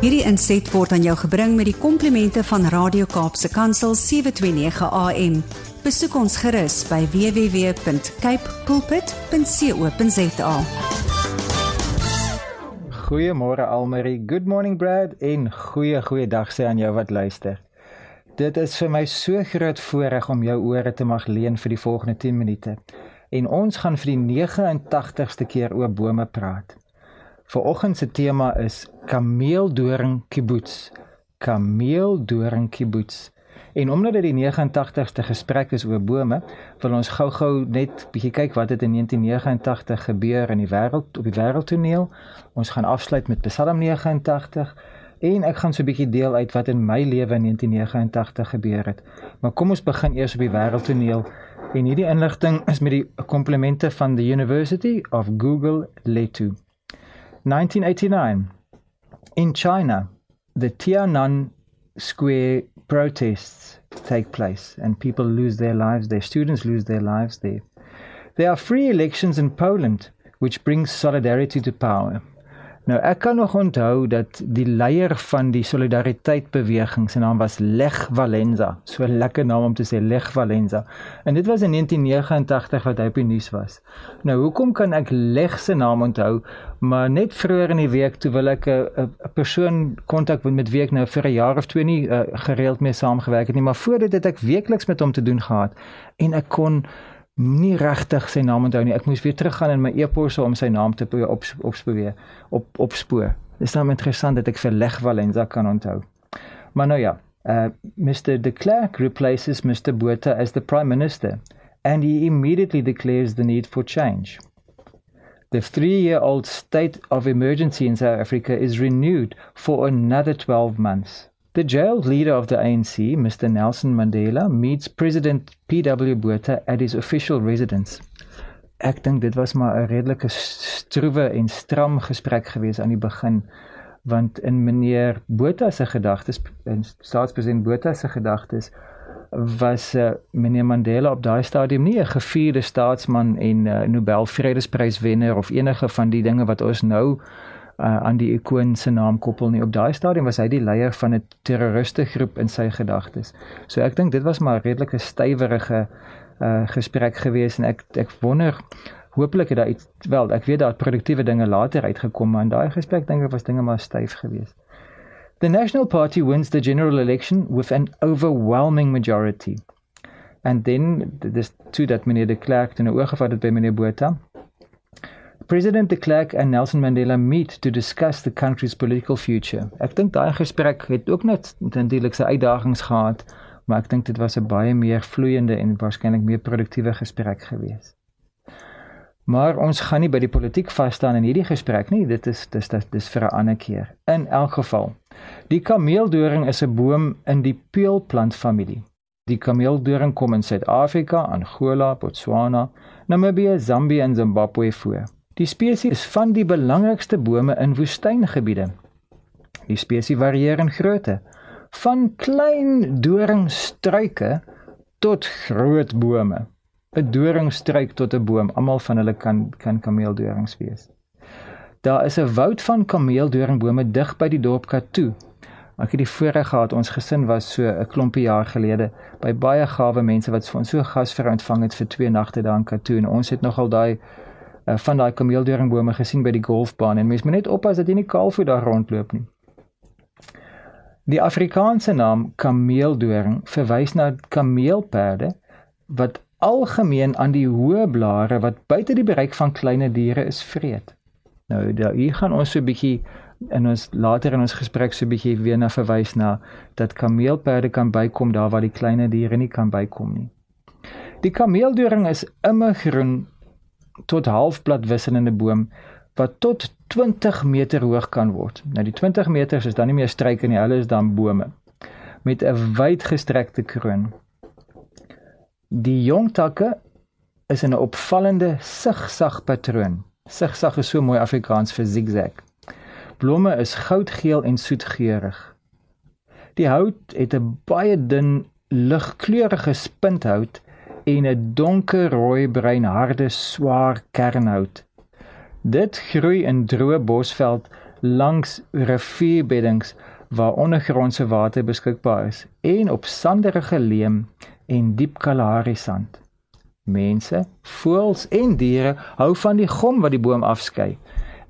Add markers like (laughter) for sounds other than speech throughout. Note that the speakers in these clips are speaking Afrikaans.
Hierdie inset word aan jou gebring met die komplimente van Radio Kaapse Kansel 729 AM. Besoek ons gerus by www.cape pulpit.co.za. Goeiemôre Almarie. Good morning Brad en goeie goeie dag sê aan jou wat luister. Dit is vir my so groot voorreg om jou ore te mag leen vir die volgende 10 minute. En ons gaan vir die 89ste keer oor bome praat. Vanoggend se tema is Kameeldoring Kibbutz. Kameeldoring Kibbutz. En omdat dit die 89ste gesprek is oor bome, wil ons gou-gou net bietjie kyk wat het in 1989 gebeur in die wêreld op die wêreldtoneel. Ons gaan afsluit met Psalm 89 en ek gaan so 'n bietjie deel uit wat in my lewe in 1989 gebeur het. Maar kom ons begin eers op die wêreldtoneel. En hierdie inligting is met die komplimente van the University of Google Letu. 1989. In China, the Tiananmen Square protests take place and people lose their lives, their students lose their lives there. There are free elections in Poland, which brings solidarity to power. Nou ek kan nog onthou dat die leier van die solidariteit beweging se naam was Lech Walesa. So 'n lekker naam om te sê Lech Walesa. En dit was in 1989 wat hy op die nuus was. Nou hoekom kan ek Lech se naam onthou, maar net vroeër in die week toe wil ek 'n persoon kontak met wie ek nou vir 'n jaar of twee nie uh, gereeld mee saamgewerk het nie, maar voor dit het ek weekliks met hom te doen gehad en ek kon nie regtig sy naam onthou nie. Ek moes weer teruggaan in my e-posse om sy naam te op opspoor op opspoor. Dis nou interessant dat ek vir Leg Valenza kan onthou. Maar nou ja, uh Mr de Klerk replaces Mr Botha as the prime minister and he immediately declares the need for change. The 3-year-old state of emergency in South Africa is renewed for another 12 months. The jailed leader of the ANC, Mr. Nelson Mandela, meets President P.W. Botha at his official residence. Ek dink dit was maar 'n redelike stroewe en stram gesprek gewees aan die begin want in meneer Botha se gedagtes en staatspresident Botha se gedagtes was uh, meneer Mandela op daai stadium nie 'n gevierde staatsman en uh, Nobel Vredesprys wenner of enige van die dinge wat ons nou uh, aan die ikoon se naam koppel nie. Op daai stadium was hy die leier van 'n terroriste groep in sy gedagtes. So ek dink dit was maar redelike stywerige uh, gesprek geweest en ek ek wonder hopelik het daar iets wel ek weet daar produktiewe dinge later uitgekom maar in daai gesprek dink ek was dinge maar styf geweest. The National Party wins the general election with an overwhelming majority. And then this to that meneer de Klerk in 'n oorgevat het by meneer Botha. President de Klerk en Nelson Mandela meet to discuss the country's political future. Ek dink daai gesprek het ook net natuurlik sy uitdagings gehad, maar ek dink dit was 'n baie meer vloeiende en waarskynlik meer produktiewe gesprek geweest. Maar ons gaan nie by die politiek vas staan in hierdie gesprek nie. Dit is dis dis, dis vir 'n ander keer. In elk geval, die kameeldoring is 'n boom in die peulplantfamilie. Die kameeldoring kom in Suid-Afrika, Angola, Botswana, Namibië, Zambië en Zimbabwe voor. Die spesies is van die belangrikste bome in woestyngebiede. Die spesies varieer in grootte, van klein doringstruike tot groot bome. 'n Doringstruik tot 'n boom, almal van hulle kan kan kameeldorings wees. Daar is 'n woud van kameeldoringbome dig by die dorp Katu. Ek het die voorreg gehad ons gesin was so 'n klompie jaar gelede by baie gawe mense wat vir ons so gasvrou ontvang het vir twee nagte daar in Katu en ons het nogal daai uh, van daai kameeldoringbome gesien by die golfbaan en mens moet net oppas dat jy nie kaalvoet daar rondloop nie. Die Afrikaanse naam kameeldoring verwys na kameelperde wat algemeen aan die hoë blare wat buite die bereik van klein diere is vreet. Nou daar hier gaan ons so 'n bietjie en ons later in ons gesprek so 'n bietjie weer na verwys na dat kameelperde kan bykom daar waar die klein diere nie kan bykom nie. Die kameeldoring is immergroen tot halfblad wisselende boom wat tot 20 meter hoog kan word. Nou die 20 meters is dan nie meer struike nie, hulle is dan bome met 'n wyd gestrekte kroon. Die jong takke is in 'n opvallende sigsag patroon. Sigsag is so mooi Afrikaans vir zigzag. Blomme is goudgeel en soetgeurig. Die hout het 'n baie dun ligkleurige spinthout en 'n donkerrooi breinharde swaar kernhout. Dit groei in droë bosveld langs rivierbeddings waar ondergrondse water beskikbaar is en op sanderige leem en diep Kalahari sand. Mense, voëls en diere hou van die gom wat die boom afskei.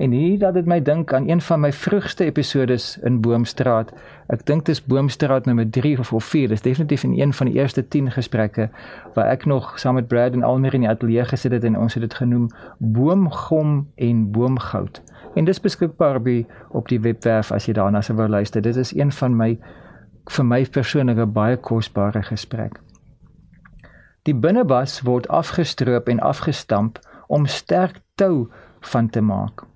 En hier dat dit my dink aan een van my vroegste episodes in Boomstraat. Ek dink dit is Boomstraat nommer 3 of 4. Dit is definitief in een van die eerste 10 gesprekke waar ek nog saam met Brad en Almer in die ateljee gesit het en ons het dit genoem Boomgom en Boomgoud. En dis beskikbaar by op die webwerf as jy daarna sou wou luister. Dit is een van my vir my persoonlike baie kosbare gesprek. Die binnebas word afgestroop en afgestamp om sterk tou van te maak.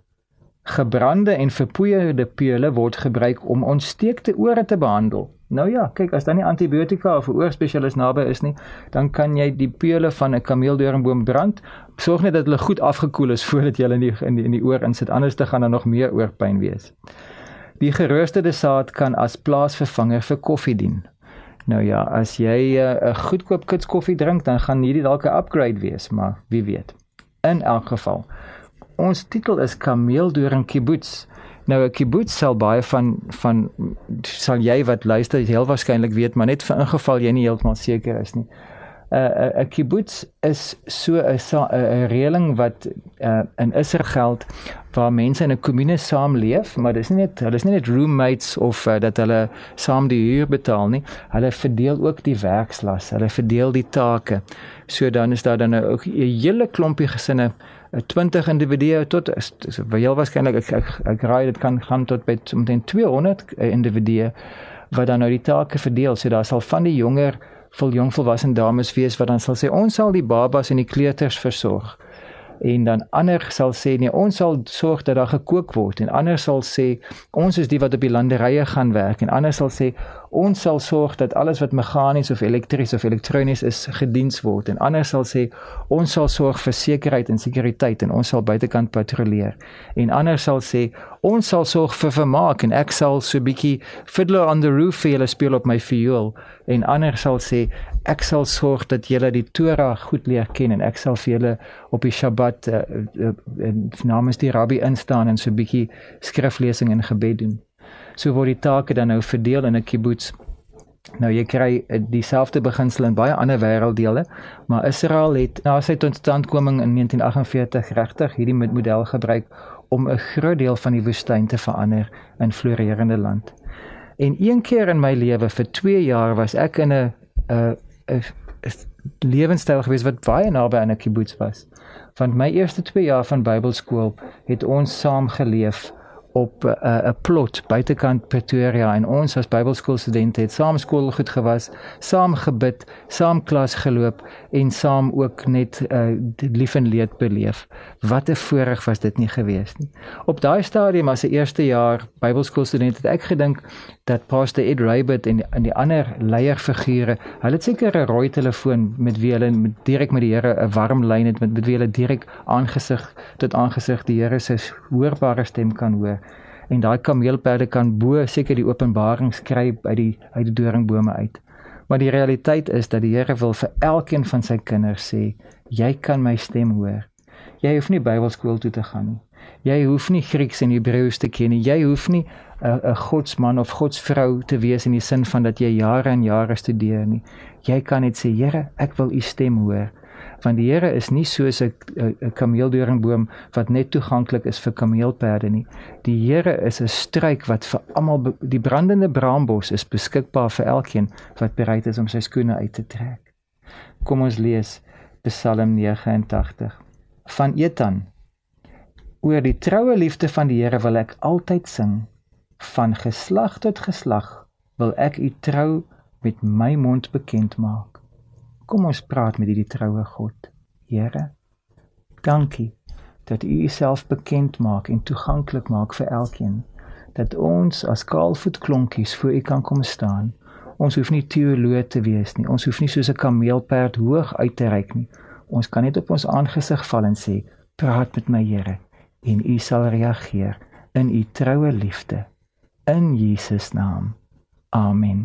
Gebrande en verpoeierde peule word gebruik om ontsteekte ore te behandel. Nou ja, kyk, as dan nie antibiotika of 'n oorspesialis naby is nie, dan kan jy die peule van 'n kameeldoringboom brand. Sorg net dat hulle goed afgekoel is (laughs) voordat jy hulle in die in die, in die oor insit, anders te gaan daar nog meer oorpyn wees. Die geroosterde saad kan as plaasvervanger vir koffie dien. Nou ja, as jy eh, 'n uh, goedkoop kits koffie drink, dan gaan hierdie dalk 'n upgrade wees, maar wie weet. In elk geval, ons titel is Kameeldoring Kibbutz. Nou 'n kibbutz sal baie van van sal jy wat luister heel waarskynlik weet, maar net vir ingeval jy nie heeltemal seker is nie. Uh, 'n kibbutz is so 'n 'n reëling wat uh, in Israel geld waar mense in 'n kommune saamleef, maar dis nie net hulle is nie net roommates of uh, dat hulle saam die huur betaal nie. Hulle verdeel ook die werkslas, hulle verdeel die take. So dan is daar dan nou ook 'n hele klompie gesinne 20 individue tot is wel waarskynlik ek ek, ek raai dit kan gaan tot by omtrent 200 eh, individue wat dan nou die take verdeel. So daar sal van die jonger vol jong volwasse dames wees wat dan sal sê ons sal die babas en die kleuters versorg. En dan ander sal sê nee ons sal sorg dat daar gekook word. En ander sal sê ons is die wat op die landerye gaan werk. En ander sal sê ons sal sorg dat alles wat meganies of elektries of elektronies is gediens word. En ander sal sê ons sal sorg vir sekerheid en sekuriteit en ons sal buitekant patrolleer. En ander sal sê ons sal sorg vir vermaak en ek sal so bietjie fiddler on the roof vir julle speel op my viool. En ander sal sê ek sal sorg dat julle die Torah goed leer ken en ek sal vir julle op die Sabbat uh, uh, uh, namens die rabbi instaan en so bietjie skriflesing en gebed doen. So word die take dan nou verdeel in 'n kibbutz. Nou jy kry uh, dieselfde beginsel in baie ander wêrelddele, maar Israel het na sy totstandkoming in 1948 regtig hierdie model gebruik om 'n groot deel van die woestyn te verander in floreerende land. En een keer in my lewe vir 2 jaar was ek in 'n 'n 'n lewenstyl gewees wat baie naby aan 'n kibbutz was. Van my eerste 2 jaar van Bybelskool het ons saam geleef op 'n uh, 'n plot buitekant Pretoria en ons as Bybelskoolstudente het saam skool goed gewas, saam gebid, saam klas geloop en saam ook net uh, lief en leed beleef. Wat 'n voorreg was dit nie gewees nie. Op daai stadium as 'n eerste jaar Bybelskoolstudent het ek gedink dat Pastor Ed Raybert en, en die ander leierfigure, hulle het seker 'n rooi telefoon met wie hulle direk met die Here 'n warm lyn het met, met wie hulle direk aangesig tot aangesig die Here se hoorbare stem kan hoor en daai kameelperde kan bo seker die openbaring skryf uit die uit die doringbome uit. Maar die realiteit is dat die Here wil vir elkeen van sy kinders sê, jy kan my stem hoor. Jy hoef nie Bybelskool toe te gaan nie. Jy hoef nie Grieks en Hebreëus te ken nie. Jy hoef nie 'n 'n godsman of godsvrou te wees in die sin van dat jy jare en jare studeer nie. Jy kan net sê, Here, ek wil u stem hoor want die Here is nie soos 'n 'n kameeldoringboom wat net toeganklik is vir kameelperde nie. Die Here is 'n struik wat vir almal die brandende braambos is beskikbaar vir elkeen wat bereid is om sy skoene uit te trek. Kom ons lees Psalm 89 van Etan. Oor die troue liefde van die Here wil ek altyd sing. Van geslag tot geslag wil ek u trou met my mond bekend maak. Kom ons praat met hierdie troue God. Here, dankie dat U Uself bekend maak en toeganklik maak vir elkeen. Dat ons as kaalvoet klonkies voor U kan kom staan. Ons hoef nie teoloog te wees nie. Ons hoef nie soos 'n kameelperd hoog uit te reik nie. Ons kan net op ons aangesig val en sê, "Praat met my, Here." En U sal reageer in U troue liefde. In Jesus naam. Amen.